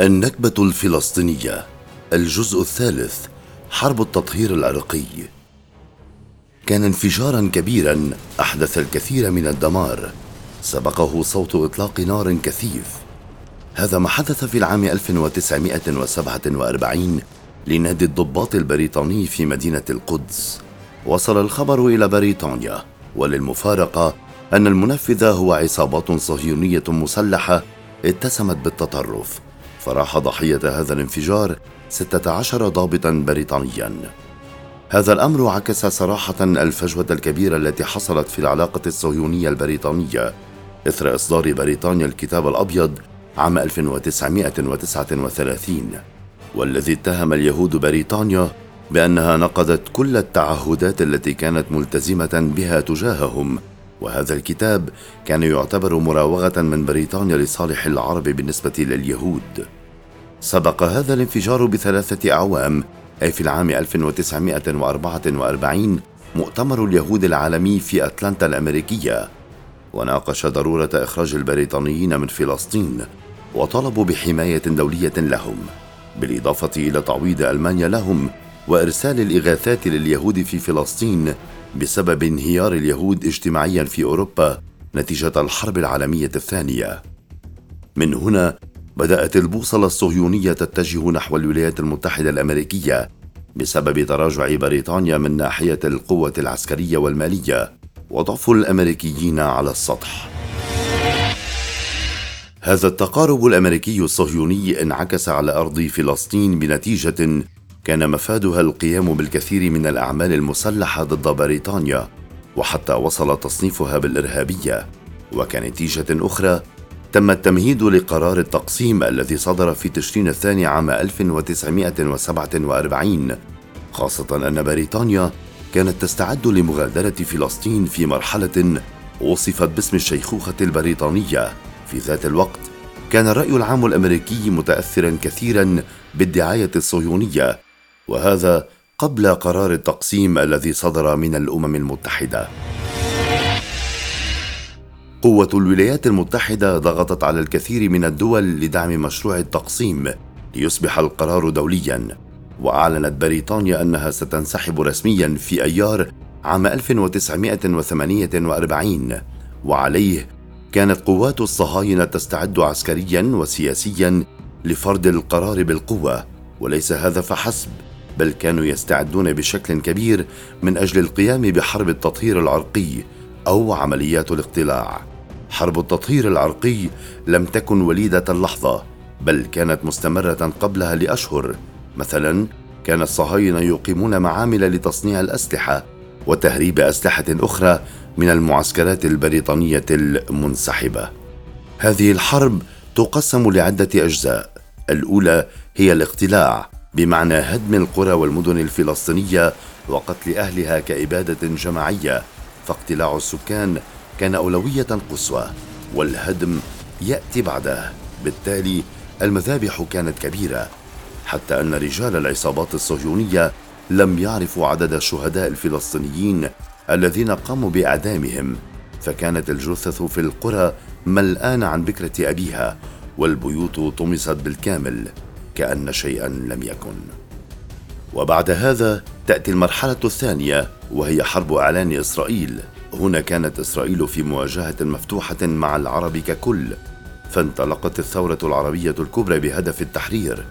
النكبة الفلسطينية الجزء الثالث حرب التطهير العرقي كان انفجارا كبيرا أحدث الكثير من الدمار. سبقه صوت إطلاق نار كثيف. هذا ما حدث في العام 1947 لنادي الضباط البريطاني في مدينة القدس. وصل الخبر إلى بريطانيا وللمفارقة أن المنفذ هو عصابات صهيونية مسلحة اتسمت بالتطرف. فراح ضحية هذا الانفجار 16 ضابطا بريطانيا. هذا الأمر عكس صراحة الفجوة الكبيرة التي حصلت في العلاقة الصهيونية البريطانية. إثر إصدار بريطانيا الكتاب الأبيض عام 1939 والذي اتهم اليهود بريطانيا بأنها نقضت كل التعهدات التي كانت ملتزمة بها تجاههم. وهذا الكتاب كان يعتبر مراوغة من بريطانيا لصالح العرب بالنسبة لليهود. سبق هذا الانفجار بثلاثة أعوام أي في العام 1944 مؤتمر اليهود العالمي في أتلانتا الأمريكية. وناقش ضرورة إخراج البريطانيين من فلسطين وطلبوا بحماية دولية لهم بالإضافة إلى تعويض ألمانيا لهم وإرسال الإغاثات لليهود في فلسطين بسبب انهيار اليهود اجتماعيا في أوروبا نتيجة الحرب العالمية الثانية. من هنا بدأت البوصلة الصهيونية تتجه نحو الولايات المتحدة الأمريكية بسبب تراجع بريطانيا من ناحية القوة العسكرية والمالية وضعف الأمريكيين على السطح. هذا التقارب الأمريكي الصهيوني انعكس على أرض فلسطين بنتيجة كان مفادها القيام بالكثير من الأعمال المسلحة ضد بريطانيا وحتى وصل تصنيفها بالإرهابية وكنتيجه أخرى تم التمهيد لقرار التقسيم الذي صدر في تشرين الثاني عام 1947 خاصة أن بريطانيا كانت تستعد لمغادرة فلسطين في مرحلة وصفت باسم الشيخوخة البريطانية. في ذات الوقت كان الرأي العام الأمريكي متأثرا كثيرا بالدعاية الصهيونية وهذا قبل قرار التقسيم الذي صدر من الأمم المتحدة. قوة الولايات المتحدة ضغطت على الكثير من الدول لدعم مشروع التقسيم ليصبح القرار دوليا وأعلنت بريطانيا أنها ستنسحب رسميا في أيار عام 1948 وعليه كانت قوات الصهاينة تستعد عسكريا وسياسيا لفرض القرار بالقوة وليس هذا فحسب بل كانوا يستعدون بشكل كبير من أجل القيام بحرب التطهير العرقي أو عمليات الاقتلاع. حرب التطهير العرقي لم تكن وليدة اللحظة بل كانت مستمرة قبلها لأشهر. مثلا كان الصهاينة يقيمون معامل لتصنيع الأسلحة وتهريب أسلحة أخرى من المعسكرات البريطانية المنسحبة. هذه الحرب تقسم لعدة أجزاء. الأولى هي الاقتلاع بمعنى هدم القرى والمدن الفلسطينية وقتل أهلها كإبادة جماعية فاقتلاع السكان كان أولوية قصوى والهدم يأتي بعده. بالتالي المذابح كانت كبيرة حتى أن رجال العصابات الصهيونية لم يعرفوا عدد الشهداء الفلسطينيين الذين قاموا بإعدامهم. فكانت الجثث في القرى ملآنة عن بكرة أبيها والبيوت طمست بالكامل كأن شيئا لم يكن. وبعد هذا تأتي المرحلة الثانية وهي حرب إعلان إسرائيل. هنا كانت إسرائيل في مواجهة مفتوحة مع العرب ككل فانطلقت الثورة العربية الكبرى بهدف التحرير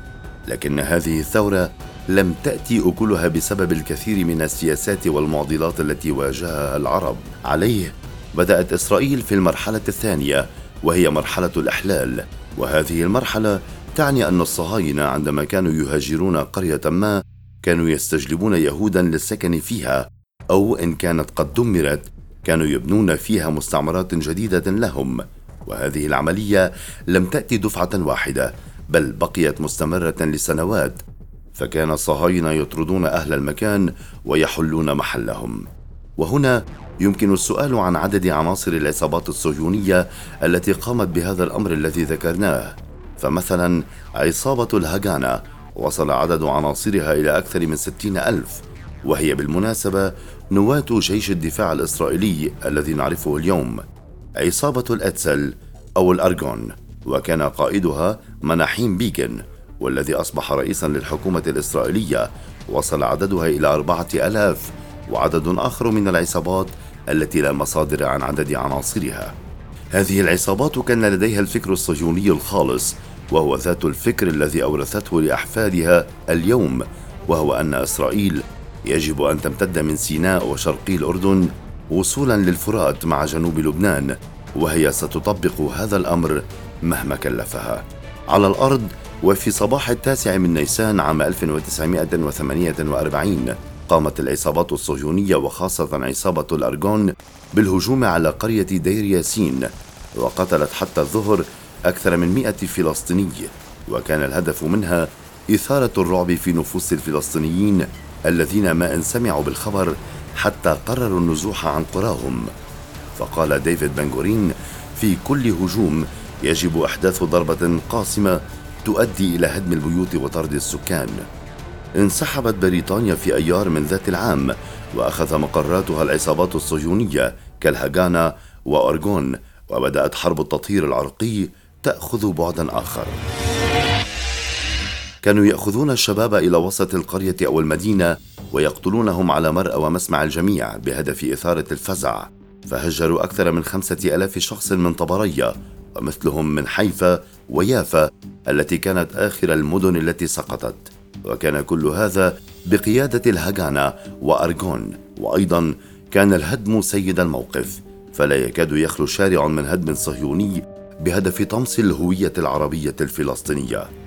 لكن هذه الثورة لم تأتي أكلها بسبب الكثير من السياسات والمعضلات التي واجهها العرب. عليه بدأت إسرائيل في المرحلة الثانية وهي مرحلة الإحلال وهذه المرحلة تعني أن الصهاينة عندما كانوا يهاجرون قرية ما كانوا يستجلبون يهودا للسكن فيها أو إن كانت قد دمرت كانوا يبنون فيها مستعمرات جديدة لهم وهذه العملية لم تأتي دفعة واحدة بل بقيت مستمرة لسنوات فكان الصهاينة يطردون أهل المكان ويحلون محلهم. وهنا يمكن السؤال عن عدد عناصر العصابات الصهيونية التي قامت بهذا الأمر الذي ذكرناه. فمثلا عصابة الهجانة وصل عدد عناصرها إلى أكثر من ستين ألف وهي بالمناسبة نواة جيش الدفاع الإسرائيلي الذي نعرفه اليوم عصابة الأتسل أو الأرجون وكان قائدها مناحيم بيجن والذي أصبح رئيسا للحكومة الإسرائيلية وصل عددها إلى أربعة ألاف وعدد آخر من العصابات التي لا مصادر عن عدد عناصرها. هذه العصابات كان لديها الفكر الصهيوني الخالص وهو ذات الفكر الذي أورثته لأحفادها اليوم وهو أن إسرائيل يجب أن تمتد من سيناء وشرقي الأردن وصولا للفرات مع جنوب لبنان وهي ستطبق هذا الأمر مهما كلفها. على الأرض وفي صباح التاسع من نيسان عام 1948 قامت العصابات الصهيونية وخاصة عصابة الأرجون بالهجوم على قرية دير ياسين وقتلت حتى الظهر أكثر من مئة فلسطيني. وكان الهدف منها إثارة الرعب في نفوس الفلسطينيين الذين ما إن سمعوا بالخبر حتى قرروا النزوح عن قراهم. فقال ديفيد بنغورين في كل هجوم يجب إحداث ضربة قاصمة تؤدي إلى هدم البيوت وطرد السكان. انسحبت بريطانيا في أيار من ذات العام وأخذ مقراتها العصابات الصهيونية كالهاغانا وأرغون وبدأت حرب التطهير العرقي تأخذ بعدا آخر. كانوا يأخذون الشباب إلى وسط القرية أو المدينة ويقتلونهم على مرأى ومسمع الجميع بهدف إثارة الفزع. فهجروا أكثر من خمسة ألاف شخص من طبرية ومثلهم من حيفا ويافا التي كانت آخر المدن التي سقطت. وكان كل هذا بقيادة الهجانا وأرغون وأيضا كان الهدم سيد الموقف. فلا يكاد يخلو شارع من هدم صهيوني بهدف طمس الهوية العربية الفلسطينية.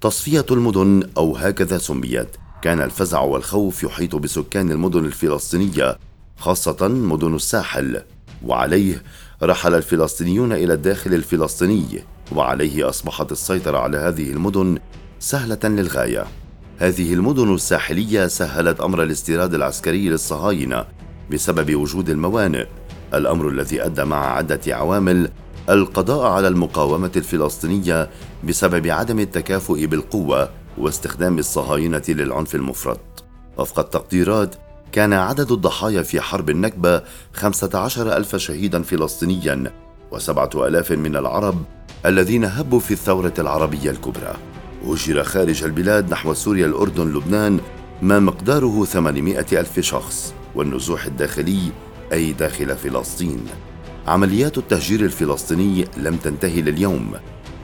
تصفية المدن أو هكذا سميت. كان الفزع والخوف يحيط بسكان المدن الفلسطينية خاصة مدن الساحل. وعليه رحل الفلسطينيون إلى الداخل الفلسطيني وعليه أصبحت السيطرة على هذه المدن سهلة للغاية. هذه المدن الساحلية سهلت أمر الاستيراد العسكري للصهاينة بسبب وجود الموانئ. الأمر الذي أدى مع عدة عوامل القضاء على المقاومة الفلسطينية بسبب عدم التكافؤ بالقوة واستخدام الصهاينة للعنف المفرط. وفق التقديرات كان عدد الضحايا في حرب النكبة 15 ألف شهيدا فلسطينيا وسبعة ألاف من العرب الذين هبوا في الثورة العربية الكبرى. هجر خارج البلاد نحو سوريا الأردن لبنان ما مقداره 800 ألف شخص والنزوح الداخلي أي داخل فلسطين. عمليات التهجير الفلسطيني لم تنتهي لليوم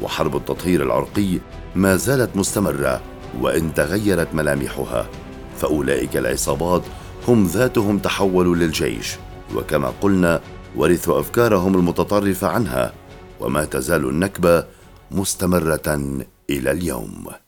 وحرب التطهير العرقي ما زالت مستمرة وإن تغيرت ملامحها فأولئك العصابات هم ذاتهم تحولوا للجيش وكما قلنا ورثوا أفكارهم المتطرفة عنها وما تزال النكبة مستمرة إلى اليوم.